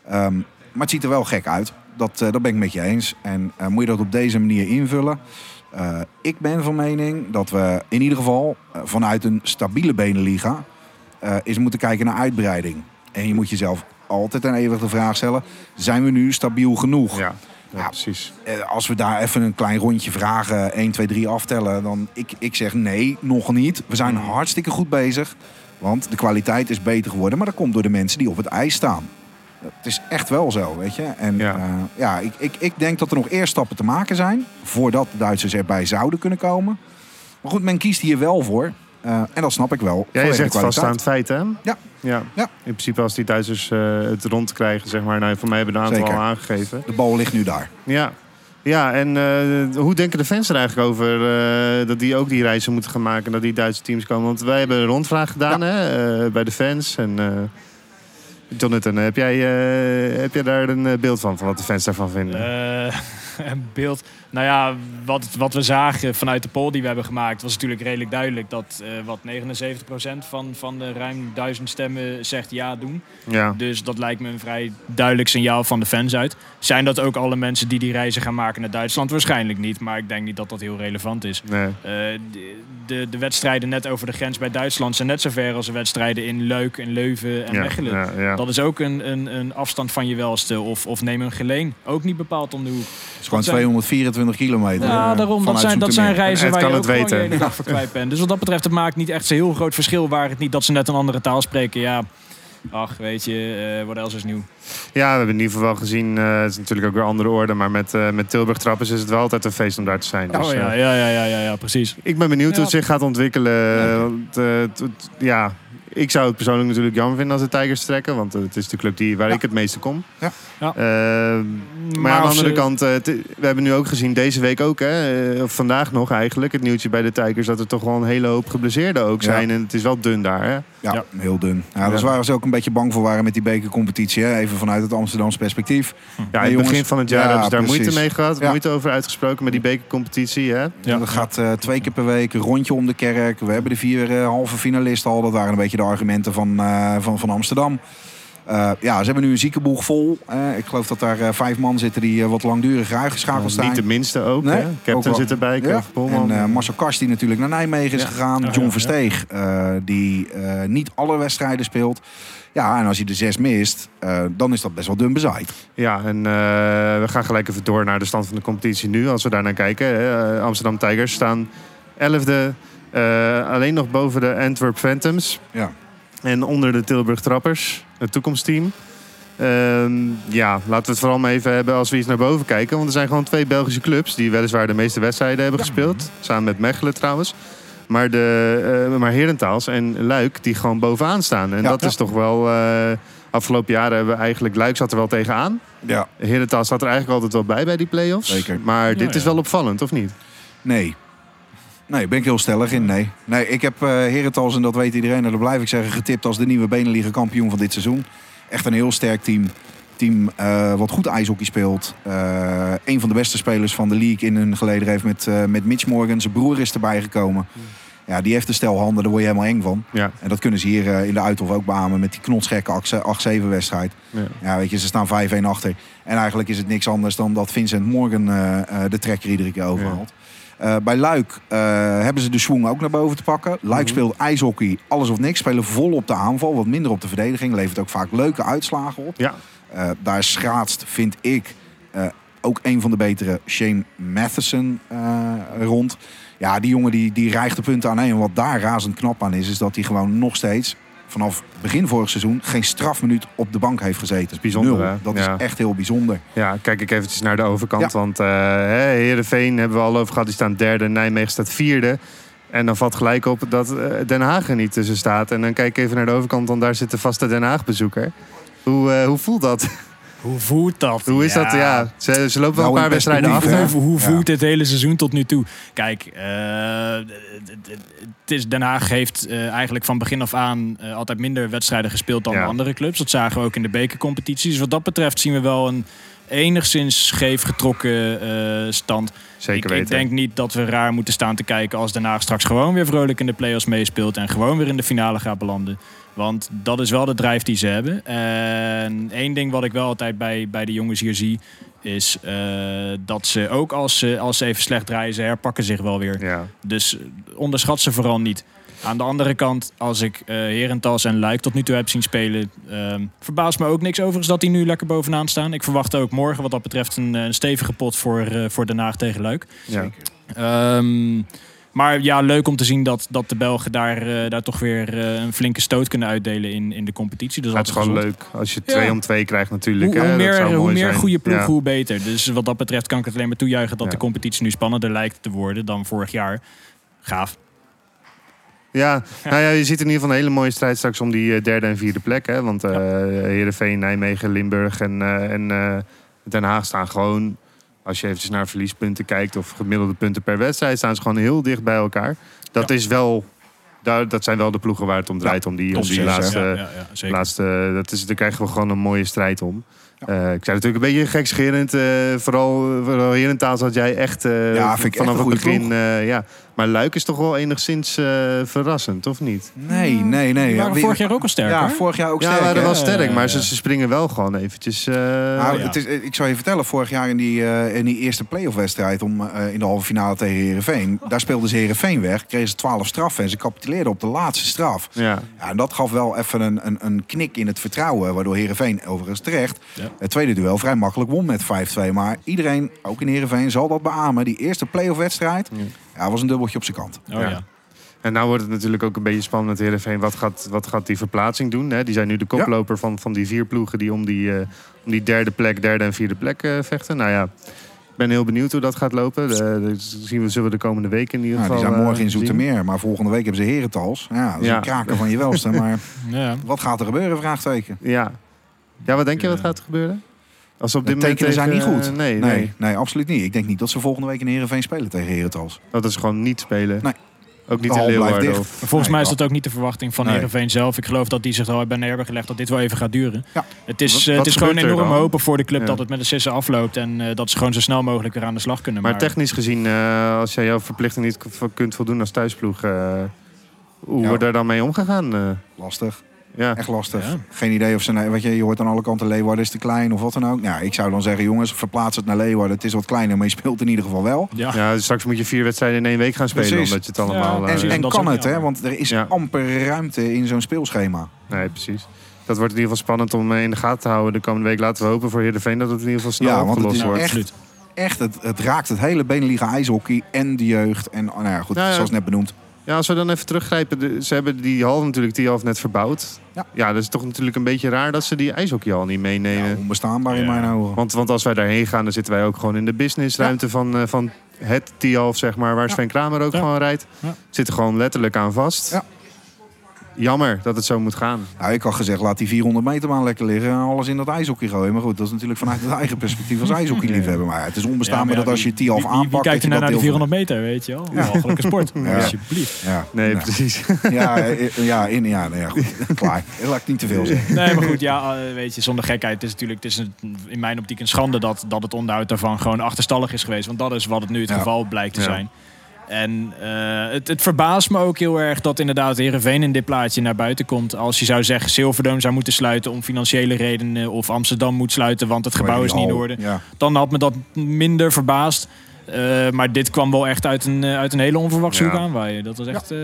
Ehm, maar het ziet er wel gek uit. Dat, eh, dat ben ik met je eens. En eh, moet je dat op deze manier invullen? Eh, ik ben van mening dat we in ieder geval vanuit een stabiele benenliga eens moeten kijken naar uitbreiding. En je moet jezelf altijd en eeuwig de vraag stellen: zijn we nu stabiel genoeg? Ja, ja, Ja. precies. Eh, als we daar even een klein rondje vragen, 1, 2, 3 aftellen, dan ik, ik zeg nee, nog niet. We zijn hartstikke goed bezig, want de kwaliteit is beter geworden. Maar dat komt door de mensen die op het ijs staan. Het is echt wel zo, weet je. En Ja. ja, ja ik, ik, ik denk dat er nog eerst stappen te maken zijn voordat de Duitsers erbij zouden kunnen komen. Maar goed, men kiest hier wel voor. Eh, en dat snap ik wel. Ja, je zegt vaststaand feit, hè? Ja. ja. Ja. In principe als die Duitsers eh, het rondkrijgen, zeg maar. Nou, voor mij hebben de aantal Zeker. al aangegeven. De bal ligt nu daar. Ja. Ja, en eh, hoe denken de fans er eigenlijk over eh, dat die ook die reizen moeten gaan maken, dat die Duitse teams komen? Want wij hebben een rondvraag gedaan hè, eh, bij de fans. En eh, Jonathan, heb jij, eh, heb jij daar een beeld van, van wat de fans daarvan vinden? Eh, een beeld. Nou ja, wat, wat we zagen vanuit de poll die we hebben gemaakt, was natuurlijk redelijk duidelijk dat eh, wat 79% van, van de ruim duizend stemmen zegt ja doen. Ja. Dus dat lijkt me een vrij duidelijk signaal van de fans uit. Zijn dat ook alle mensen die die reizen gaan maken naar Duitsland? Waarschijnlijk niet, maar ik denk niet dat dat heel relevant is. Nee. Eh, de, de, wedstrijden net over de grens bij Duitsland zijn net zo ver als de wedstrijden in Leuk en Leuven en ja, Mechelen. Ja, dat is ook een, een, een afstand van je welste. Of, of neem een geleen. Ook niet bepaald om de hoek. Het is gewoon 224 25 kilometer. Ja, daarom. Dat zijn, dat zijn reizen waar je ook weten. je dag voor kwijt bent. Dus wat dat betreft, het maakt niet echt een heel groot verschil. Waar het niet dat ze net een andere taal spreken. Ja, ach, weet je, eh, wat else is nieuw? Ja, we hebben in ieder geval wel gezien, eh, het is natuurlijk ook weer andere orde, maar met, eh, met Tilburg Trappers is het wel altijd een feest om daar te zijn. Oh dus, ja, ja, ja, ja, ja, ja, precies. Ik ben benieuwd hoe het zich gaat ontwikkelen. ja, ja ik zou het persoonlijk natuurlijk jammer vinden als de Tigers trekken. Want het is de club die, waar ik het meeste kom. Ja. Ja. Eh, maar, aan de andere ze- kant, eh, we hebben nu ook gezien deze week ook, hè, of vandaag nog eigenlijk, het nieuwtje bij de Tigers, dat er toch wel een hele hoop geblesseerden ook Ja. zijn. En het is wel dun daar. Hè? Ja, Ja. heel dun. Ja, dat is Ja. waar ze ook een beetje bang voor waren met die bekercompetitie. Hè? Even vanuit het Amsterdamse perspectief. Ja, in het jongens. begin van het jaar Ja, hebben ze daar precies. moeite mee gehad, Ja. moeite over uitgesproken met die bekercompetitie. Hè? Ja. Er gaat eh, twee keer per week een rondje om de kerk. We hebben de vier halve finalisten al. Dat waren een beetje de argumenten van, eh, van, van Amsterdam. Eh, ja, ze hebben nu een ziekenboeg vol. Ik geloof dat daar eh, vijf man zitten die eh, wat langduriger uitgeschakeld zijn. Niet de minste ook. Nee, hè? Captain wel. zit erbij, Ja. En Marcel Kast die natuurlijk naar Nijmegen is Ja. gegaan. John ja, Versteeg die niet alle wedstrijden speelt. Ja, en als je de zes mist, dan is dat best wel dun bezaaid. Ja, en we gaan gelijk even door naar de stand van de competitie nu. Als we daar naar kijken. Amsterdam Tigers staan 11e. eh, alleen nog boven de Antwerp Phantoms. Ja. En onder de Tilburg Trappers, het toekomstteam. Ehm, ja, laten we het vooral maar even hebben als we iets naar boven kijken. Want er zijn gewoon twee Belgische clubs die weliswaar de meeste wedstrijden hebben gespeeld. Samen met Mechelen trouwens. Maar, de, eh maar Herentals en Luik die gewoon bovenaan staan. En Ja. dat Ja. is toch wel... eh, afgelopen jaren hebben we eigenlijk... Luik zat er wel tegenaan. Ja. Herentals zat er eigenlijk altijd wel bij bij die play-offs. Zeker. Maar dit is wel opvallend, of niet? Nee. Nee, ben ik heel stellig in. Nee. Nee, ik heb eh Herentals, en dat weet iedereen, en dat blijf ik zeggen, getipt als de nieuwe Beneliga kampioen van dit seizoen. Echt een heel sterk team. Team eh, wat goed ijshockey speelt. Eh een van de beste spelers van de league in hun geleden heeft met, met Mitch Morgan. Zijn broer is erbij gekomen. Ja, die heeft een stel handen, daar word je helemaal eng van. Ja. En dat kunnen ze hier in de Uithof ook beamen met die knotsgekke 8-7 wedstrijd. Ja. Ja, weet je, ze staan 5-1 achter. En eigenlijk is het niks anders dan dat Vincent Morgan de trekker iedere keer overhaalt. Eh, bij Luik eh, hebben ze de swing ook naar boven te pakken. Luik Mhm. speelt ijshockey, alles of niks. Spelen vol op de aanval, wat minder op de verdediging. Levert ook vaak leuke uitslagen op. Ja. Eh, daar schaatst, vind ik, ook een van de betere Shane Matheson rond. Ja, die jongen die, die rijgt de punten aan. En wat daar razend knap aan is, is dat hij gewoon nog steeds vanaf begin vorig seizoen geen strafminuut op de bank heeft gezeten. Dat bijzonder, Nul. hè? Dat Ja. is echt heel bijzonder. Ja, kijk ik eventjes naar de overkant. Ja. Want hè, Heerenveen hebben we al over gehad. Die staan derde. Nijmegen staat vierde. En dan valt gelijk op dat eh, Den Haag er niet tussen staat. En dan kijk ik even naar de overkant. Want daar zit de vaste Den Haag bezoeker. Hoe, eh, hoe voelt dat? Hoe voelt dat? hoe is dat? Ja, ze, ze lopen wel Nou, een paar wedstrijden hè? Hoe, hoe Ja. voelt het hele seizoen tot nu toe? Kijk, eh, het- is, Den Haag heeft eh, eigenlijk van begin af aan eh, altijd minder wedstrijden gespeeld dan andere clubs. Dat zagen we ook in de bekercompetitie. Dus wat dat betreft zien we wel een enigszins scheef getrokken eh, stand. Zeker ik, weten. ik denk niet dat we raar moeten staan te kijken als Haag straks gewoon weer vrolijk in de play-offs meespeelt en gewoon weer in de finale gaat belanden. Want dat is wel de drijf die ze hebben. En één ding wat ik wel altijd bij, bij de jongens hier zie, is eh, dat ze ook als ze, als ze even slecht draaien, ze herpakken zich wel weer. Ja. Dus onderschat ze vooral niet. Aan de andere kant, als ik eh Herentals en Luik tot nu toe heb zien spelen, ehm verbaast me ook niks overigens dat die nu lekker bovenaan staan. Ik verwacht ook morgen wat dat betreft een, eh, een stevige pot voor, eh, voor Den Haag tegen Luik. Ja. Ehm, maar ja, leuk om te zien dat, dat de Belgen daar, daar toch weer eh, een flinke stoot kunnen uitdelen in, in de competitie. Dus het is gewoon gezond. leuk als je Ja. twee om twee krijgt natuurlijk. Hoe, hè. hoe Dat meer, zou hoe mooi meer zijn. goede ploeg, Ja. hoe beter. Dus wat dat betreft kan ik het alleen maar toejuichen dat Ja. de competitie nu spannender lijkt te worden dan vorig jaar. Gaaf. Ja, nou ja, je ziet in ieder geval een hele mooie strijd straks om die eh, derde en vierde plek. Hè? Want eh Heerenveen, Nijmegen, Limburg en, eh, en Den Haag staan gewoon... Als je eventjes naar verliespunten kijkt of gemiddelde punten per wedstrijd... staan ze gewoon heel dicht bij elkaar. Dat is wel... Dat zijn wel de ploegen waar het om draait. om die, om die laatste, ja, ja, laatste dat is, daar krijgen we gewoon een mooie strijd om. Eh, ik zei natuurlijk een beetje gekscherend. eh vooral, vooral hier in taal zat jij echt eh, Ja, vind ik echt vanaf een het goede begin. eh, ja. Maar Luik is toch wel enigszins verrassend, of niet? Nee, nee, nee. Die waren vorig jaar ook al sterk. Ja, hoor. vorig jaar ook Ja, sterk. we waren wel sterk, Ja, maar ja, ze, ja. ze springen wel gewoon eventjes... eh, Nou, ja. het is, ik zou je vertellen, vorig jaar in die, eh, in die eerste playoff wedstrijd om, eh, in de halve finale tegen Herenveen, daar speelden ze Herenveen weg, kregen ze 12 straffen en ze capituleerden op de laatste straf. ja. Ja, en dat gaf wel even een, een, een knik in het vertrouwen, waardoor Herenveen overigens terecht Ja. Het tweede duel vrij makkelijk won met 5-2. Maar iedereen, ook in Herenveen, zal dat beamen. Die eerste playoff wedstrijd, Ja. ja, was een dubbeltje op zijn kant. Oh, Ja. ja. En nou wordt het natuurlijk ook een beetje spannend met Heerenveen. Wat gaat, wat gaat die verplaatsing doen? Hè? Die zijn nu de koploper van, van die vier ploegen die om die, eh, om die derde plek, derde en vierde plek eh, vechten. Nou ja, ben heel benieuwd hoe dat gaat lopen. Dat zien we, zullen we de komende weken in ieder Nou, geval die zijn morgen eh, in zien. Zoetermeer, maar volgende week hebben ze herentals. Ja, dat is Ja. een kraker van je welste. Maar Ja. wat gaat er gebeuren, vraagteken. Ja. Ja, wat denk je wat Ja. gaat er gebeuren? Als ze op dit moment tekenen zijn niet goed. Nee, Nee, nee, nee, absoluut niet. Ik denk niet dat ze volgende week in Heerenveen spelen tegen herentals. Dat is gewoon niet spelen. Nee. Ook niet in Leeuwarden. Volgens Nee, mij is dat- ook niet de verwachting van Nee. Heerenveen zelf. Ik geloof dat die zich al bij neer hebben gelegd dat dit wel even gaat duren. Ja. Het is, Wat- eh, wat het is gewoon enorm hopen voor de club Ja. dat het met de sissen afloopt. En eh, dat ze gewoon zo snel mogelijk weer aan de slag kunnen. maar technisch gezien, eh, als jij jouw verplichting niet kunt voldoen als thuisploeg, eh, hoe Ja. wordt daar dan mee omgegaan? eh? Lastig. Ja. Echt lastig. Ja. Geen idee of ze... nou, Weet je, je hoort aan alle kanten Leeuwarden is te klein of wat dan ook. Nou, ik zou dan zeggen, jongens, verplaats het naar Leeuwarden. Het is wat kleiner, maar je speelt in ieder geval wel. Ja. ja, straks moet je vier wedstrijden in één week gaan spelen, Precies. omdat je het allemaal... Ja, eh, En, kan het, hè? Want er is Ja. amper ruimte in zo'n speelschema. Nee, precies. Dat wordt in ieder geval spannend om eh, in de gaten te houden de komende week. Laten we hopen voor Heerenveen dat het in ieder geval snel Ja, want het wordt. echt-. Echt, het, het raakt het hele Beneliga ijshockey en de jeugd. En nou ja, goed, Nou ja. zoals net benoemd. Ja, als we dan even teruggrijpen. de- ze hebben die hal natuurlijk, die half net verbouwd. Ja. ja, dat is toch natuurlijk een beetje raar dat ze die ijshockeyhal niet meenemen. Ja, onbestaanbaar in Ja. mijn ogen. Want, want als wij daarheen gaan, dan zitten wij ook gewoon in de businessruimte van, eh, van het Tialf, zeg maar, waar Ja. Sven Kramer ook Ja. gewoon rijdt. Ja. Zit er gewoon letterlijk aan vast. Ja. Jammer dat het zo moet gaan. Nou, ik had gezegd, laat die 400 meter baan lekker liggen en alles in dat ijshockey gooien. Maar goed, dat is natuurlijk vanuit het eigen perspectief als ijshockeyliefhebber. Maar het is onbestaanbaar Ja, maar ja, dat als je wie- wie- aanpakt... Wie kijkt er dat nou je naar de dat 400 meter, weet je wel? Ja. Walgelijke sport. Ja. Alsjeblieft. Nee, precies. Ja, eh, ja, in, ja, ja, goed. Klaar. Laat ik niet te veel zeggen. Nee, maar goed, ja, eh, weet je, zonder gekheid. Het is natuurlijk het is een, in mijn optiek een schande dat, dat het onderhoud daarvan gewoon achterstallig is geweest. Want dat is wat het nu het Ja. geval blijkt te Ja. zijn. En eh, het, het verbaast me ook heel erg dat inderdaad Heerenveen in dit plaatje naar buiten komt. Als je zou zeggen Silverdome zou moeten sluiten om financiële redenen. Of Amsterdam moet sluiten want het gebouw is niet in orde. Ja. Dan had me dat minder verbaasd. Eh, maar dit kwam wel echt uit een, eh, uit een hele onverwachte Ja. hoek aanwaaien. Dat was echt eh,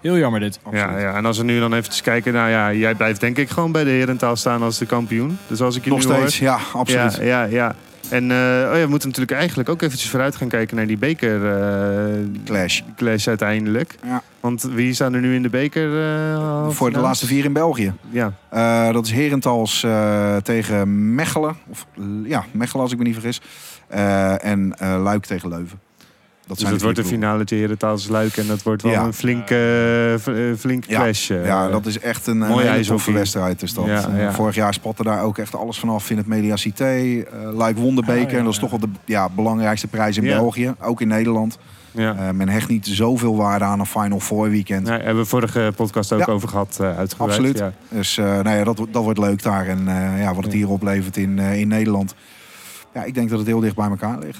heel jammer dit. Ja, ja, en als we nu dan eventjes kijken, nou ja, jij blijft denk ik gewoon bij de Herentaal staan als de kampioen. Dus als ik je Nog nu hoor- steeds, ja, absoluut. Ja, ja, ja. En eh, oh ja, we moeten natuurlijk eigenlijk ook eventjes vooruit gaan kijken naar die beker eh, Clash. clash uiteindelijk. Ja. Want wie staan er nu in de beker? eh, Voor de laatste vier in België. Ja, dat is Herentals tegen Mechelen. Of, ja, Mechelen als ik me niet vergis. En Luik tegen Leuven. Dat dus het wordt een finale Luik en dat wordt wel Ja. een flinke, eh, flink Ja. clash. ploegen. Ja, dat is echt een, een Mooi hele toffe wedstrijd. Is dat. Ja, ja. Vorig jaar spatte daar ook echt alles vanaf in het Media Cité. Eh, Luik won de beker. Ah, ja, en dat is ja. toch wel de ja, belangrijkste prijs in Ja. België. Ook in Nederland. ja. Men hecht niet zoveel waarde aan een Final Four weekend. Nou, hebben we vorige podcast ook Ja. over gehad, uh, uitgebreid. Absoluut. Ja. Dus nou ja, dat, dat wordt leuk daar. En ja, wat het Ja. hier oplevert in, in Nederland. Ja, ik denk dat het heel dicht bij elkaar ligt.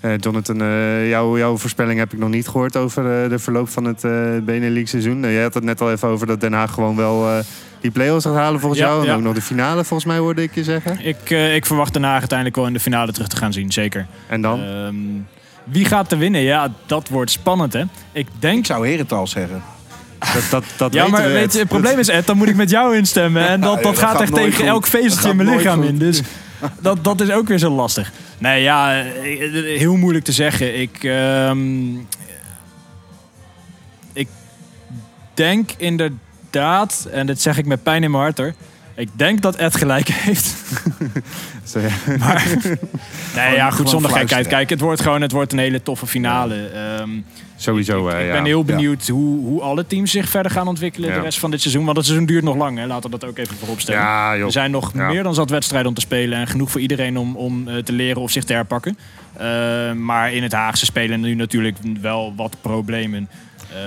Eh, Jonathan, eh, jouw, jouw voorspelling heb ik nog niet gehoord over eh, de verloop van het eh Benelux seizoen. Uh, jij had het net al even over dat Den Haag gewoon wel eh, die play-offs gaat halen volgens Ja, jou. En ja. ook nog de finale volgens mij hoorde ik je zeggen. Ik, eh, ik verwacht Den Haag uiteindelijk wel in de finale terug te gaan zien, zeker. En dan? Ehm, wie gaat er winnen? Ja, dat wordt spannend, hè? Ik denk... Ik zou Herentaal zeggen. dat, dat, dat Ja, maar we, weet je, het probleem is, Ed, dan moet ik met jou instemmen. En dat, Ja, dat gaat gaat echt tegen goed. elk feestje gaat in mijn lichaam goed. in. Dus dat, dat is ook weer zo lastig. Nee, ja, eh, heel moeilijk te zeggen. Ik, ehm, ik denk inderdaad, en dat zeg ik met pijn in mijn hart hoor. Ik denk dat Ed gelijk heeft. Ja. Nee, ja, goed, zonder gekheid. Kijk, het wordt gewoon het wordt een hele toffe finale. Ehm, Sowieso, ik, eh, ik ben heel benieuwd hoe, hoe alle teams zich verder gaan ontwikkelen de rest van dit seizoen. Want het seizoen duurt nog lang, hè. laten we dat ook even voorop stellen. Er zijn nog meer dan zat wedstrijden om te spelen. En genoeg voor iedereen om, om eh, te leren of zich te herpakken. Eh, maar in het Haagse spelen nu natuurlijk wel wat problemen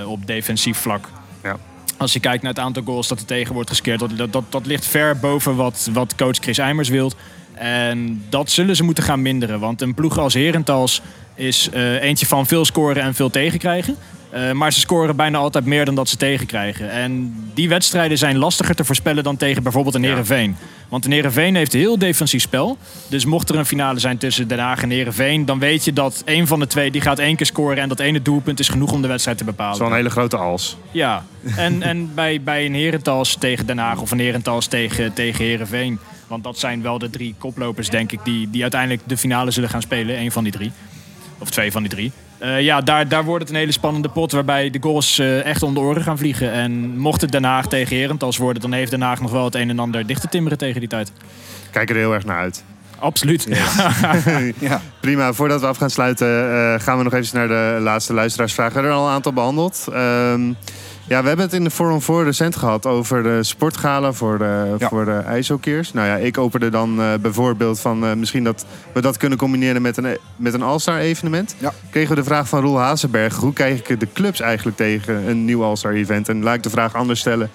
eh, op defensief vlak. Ja. Als je kijkt naar het aantal goals dat er tegen wordt geskeerd, dat, dat, dat, ligt ver boven wat, wat coach Chris Eimers wilt. En dat zullen ze moeten gaan minderen. Want een ploeg als Herentals is eh, eentje van veel scoren en veel tegenkrijgen. Eh, maar ze scoren bijna altijd meer dan dat ze tegenkrijgen. En die wedstrijden zijn lastiger te voorspellen dan tegen bijvoorbeeld een Ja. Heerenveen. Want een Heerenveen heeft heel defensief spel. Dus mocht er een finale zijn tussen Den Haag en Heerenveen... dan weet je dat een van de twee die gaat één keer scoren... en dat ene doelpunt is genoeg om de wedstrijd te bepalen. Zo'n hele grote als. Ja, en, en bij, bij een Herentals tegen Den Haag of een Herentals tegen, tegen Heerenveen. Want dat zijn wel de drie koplopers, denk ik, die, die uiteindelijk de finale zullen gaan spelen. Eén van die drie. Of twee van die drie. Eh, ja, daar, daar wordt het een hele spannende pot waarbij de goals eh, echt om de oren gaan vliegen. En mocht het Den Haag tegen Herentals worden, dan heeft Den Haag nog wel het een en ander dicht te timmeren tegen die tijd. Kijk er heel erg naar uit. Absoluut. Ja. Prima, voordat we af gaan sluiten eh, gaan we nog even naar de laatste luisteraarsvragen. We hebben er al een aantal behandeld. Ehm, ja, we hebben het in de Forum voor recent gehad over de sportgala voor de, Ja. voor de ijshockeyers. Nou ja, ik opende dan eh, bijvoorbeeld van eh, misschien dat we dat kunnen combineren met een, met een All-Star evenement. Ja. Kregen we de vraag van Roel Hazenberg, hoe krijg ik de clubs eigenlijk tegen een nieuw All-Star event? En laat ik de vraag anders stellen,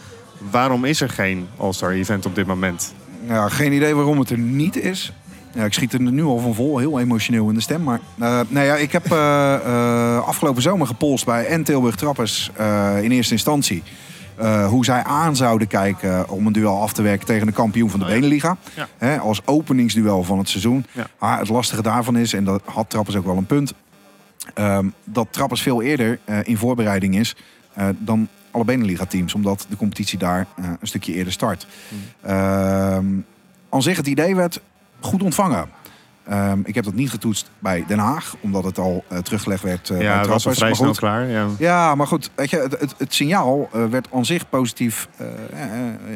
waarom is er geen All-Star event op dit moment? Ja, geen idee waarom het er niet is. Ja, ik schiet er nu al van vol, heel emotioneel in de stem. Maar eh, nou ja, ik heb eh, eh, afgelopen zomer gepolst bij en Tilburg Trappers in eerste instantie. hoe zij aan zouden kijken om een duel af te werken tegen de kampioen van de Beneliga. Ja. Hè, als openingsduel van het seizoen. Ja. Maar het lastige daarvan is, en dat had Trappers ook wel een punt... ehm, dat Trappers veel eerder in voorbereiding is dan alle Beneliga-teams. Omdat de competitie daar een stukje eerder start. Ehm aan zich, het idee werd goed ontvangen. Ehm, ik heb dat niet getoetst bij Den Haag, omdat het al eh, teruggelegd werd eh, bij ja, het was al vrij Maar snel goed, klaar. Ja. ja, maar goed, weet je, het, het, het signaal eh, werd aan zich positief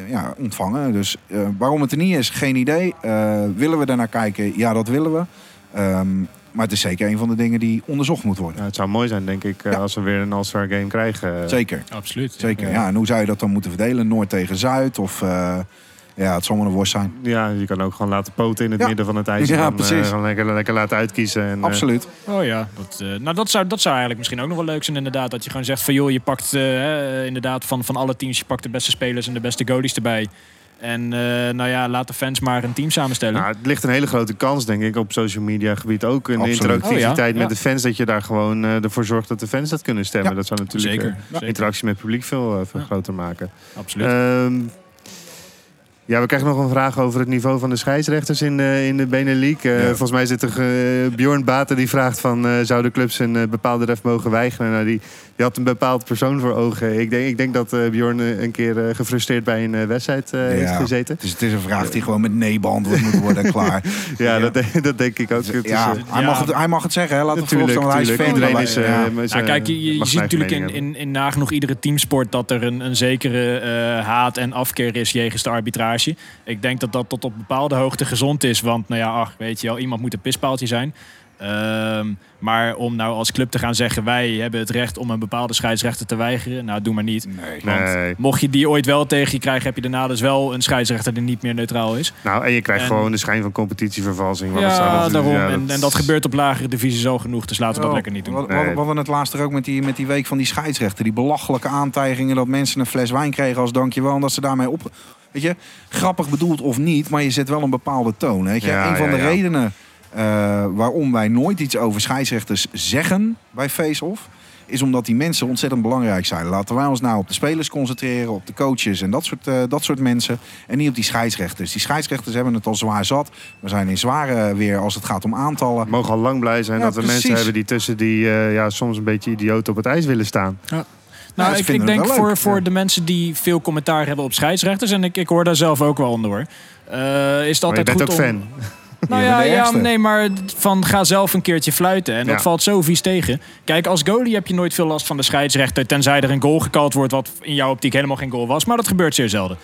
ja, ontvangen. Dus eh, waarom het er niet is, geen idee. Eh, willen we daarnaar kijken? Ja, dat willen we. Ehm, maar het is zeker een van de dingen die onderzocht moet worden. Ja, het zou mooi zijn, denk ik, Ja. als we weer een All-Star game krijgen. Zeker, Absoluut. zeker. Ja, en hoe zou je dat dan moeten verdelen? Noord tegen Zuid? Of eh, ja, het zal maar een worst zijn. Ja, je kan ook gewoon laten poten in het Ja. midden van het ijs. en Ja, eh, precies. gewoon lekker, lekker laten uitkiezen. En, eh, Absoluut. Oh ja, dat, eh, nou, dat, zou, dat zou eigenlijk misschien ook nog wel leuk zijn inderdaad. Dat je gewoon zegt van joh, je pakt eh, hè, inderdaad van, van alle teams, je pakt de beste spelers en de beste goalies erbij. En eh, nou ja, laat de fans maar een team samenstellen. nou, het ligt een hele grote kans, denk ik, op social media gebied ook. Een Absoluut. interactiviteit Oh ja, met ja. de fans. Dat je daar gewoon eh, ervoor zorgt dat de fans dat kunnen stemmen. Ja. Dat zou natuurlijk Zeker, eh, zeker. interactie met het publiek veel, eh, veel Ja. groter maken. Absoluut. Ehm, ja, we krijgen nog een vraag over het niveau van de scheidsrechters in de, in de Benelink. Eh, Ja. Volgens mij zit er eh, Bjorn Baten die vraagt van... eh, zouden clubs een bepaalde ref mogen weigeren? Nou, die, die had een bepaald persoon voor ogen. Ik denk, ik denk dat eh, Bjorn eh, een keer eh, gefrustreerd bij een eh, wedstrijd eh, heeft Ja. gezeten. Dus het is een vraag die gewoon met nee beantwoord moet worden. Klaar. Ja, Ja. Dat, denk- dat denk ik ook. Het Ja, hij, Ja. mag het, hij mag het zeggen. Hè. Natuurlijk, hij is natuurlijk. fan. Iedereen is... Ja. Nou, kijk, je, je ziet natuurlijk in, in, in nagenoeg iedere teamsport dat er een, een zekere eh, haat en afkeer is jegens de arbitrage. Ik denk dat dat tot op bepaalde hoogte gezond is. Want nou ja, ach, weet je wel, iemand moet een pispaaltje zijn. Ehm, maar om nou als club te gaan zeggen, wij hebben het recht om een bepaalde scheidsrechter te weigeren. Nou, doe maar niet. Nee. Nee. Mocht je die ooit wel tegen je krijgen, heb je daarna dus wel een scheidsrechter die niet meer neutraal is. Nou, en je krijgt En- gewoon de schijn van competitievervalsing. want Ja, daarom. en, en dat gebeurt op lagere divisies al genoeg, dus laten we dat Oh, lekker niet doen. Wat, Nee. wat, wat we het laatst er ook met die, met die week van die scheidsrechter. Die belachelijke aantijgingen dat mensen een fles wijn kregen als dankjewel. En dat ze daarmee op... Weet je, grappig bedoeld of niet, maar je zet wel een bepaalde toon. Weet je? Ja, een van ja, de ja. redenen waarom wij nooit iets over scheidsrechters zeggen bij Face-Off... is omdat die mensen ontzettend belangrijk zijn. Laten wij ons nou op de spelers concentreren, op de coaches en dat soort, eh, dat soort mensen. En niet op die scheidsrechters. Die scheidsrechters hebben het al zwaar zat. We zijn in zware weer als het gaat om aantallen. We mogen al lang blij zijn Ja, dat we precies. mensen hebben die tussen die eh, ja, soms een beetje idioot op het ijs willen staan. Nou, ze ik, ik denk voor, voor ja. de mensen die veel commentaar hebben op scheidsrechters, en ik, ik hoor daar zelf ook wel onder hoor. eh, is het Maar je altijd bent goed ook om... fan. Nou ja, ja, nee, maar van ga zelf een keertje fluiten. En dat Ja. valt zo vies tegen. Kijk, als goalie heb je nooit veel last van de scheidsrechter. Tenzij er een goal gekald wordt wat in jouw optiek helemaal geen goal was. Maar dat gebeurt zeer zelden.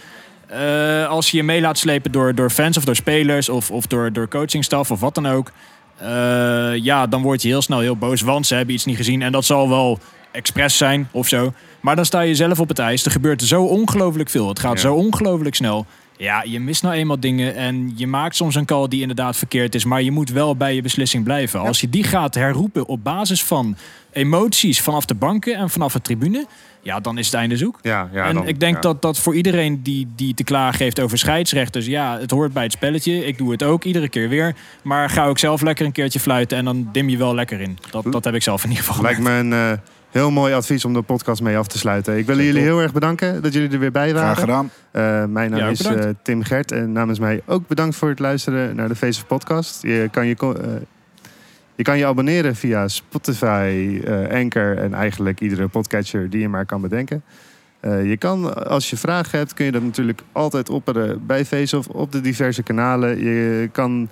Eh, als je je mee laat slepen door, door fans of door spelers of, of door, door coachingstaf of wat dan ook. eh, ja, dan word je heel snel heel boos. Want ze hebben iets niet gezien. En dat zal wel expres zijn of zo. Maar dan sta je zelf op het ijs. Er gebeurt zo ongelooflijk veel. Het gaat Ja. zo ongelooflijk snel. Ja, je mist nou eenmaal dingen en je maakt soms een call die inderdaad verkeerd is, maar je moet wel bij je beslissing blijven. Als je die gaat herroepen op basis van emoties vanaf de banken en vanaf de tribune, ja, dan is het einde zoek. Ja, ja, en dan- ik denk ja. dat dat voor iedereen die, die te klagen heeft over scheidsrechters, ja, het hoort bij het spelletje. Ik doe het ook iedere keer weer. Maar ga ook zelf lekker een keertje fluiten en dan dim je wel lekker in. Dat, dat heb ik zelf in ieder geval Lijkt me een eh, heel mooi advies om de podcast mee af te sluiten. Ik wil jullie heel erg bedanken dat jullie er weer bij Graag waren. gedaan. Eh, mijn naam Ja, is eh, Tim Gert en namens mij ook bedankt voor het luisteren naar de Face of Podcast. Je kan je, eh, je kan je abonneren via Spotify, eh, Anchor en eigenlijk iedere podcatcher die je maar kan bedenken. Eh, je kan, als je vragen hebt, kun je dat natuurlijk altijd opperen bij Face of op de diverse kanalen. Je kan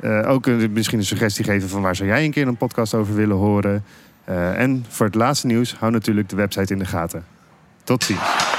eh, ook een- misschien een suggestie geven van waar zou jij een keer een podcast over willen horen. Eh, en voor het laatste nieuws, hou natuurlijk de website in de gaten. Tot ziens.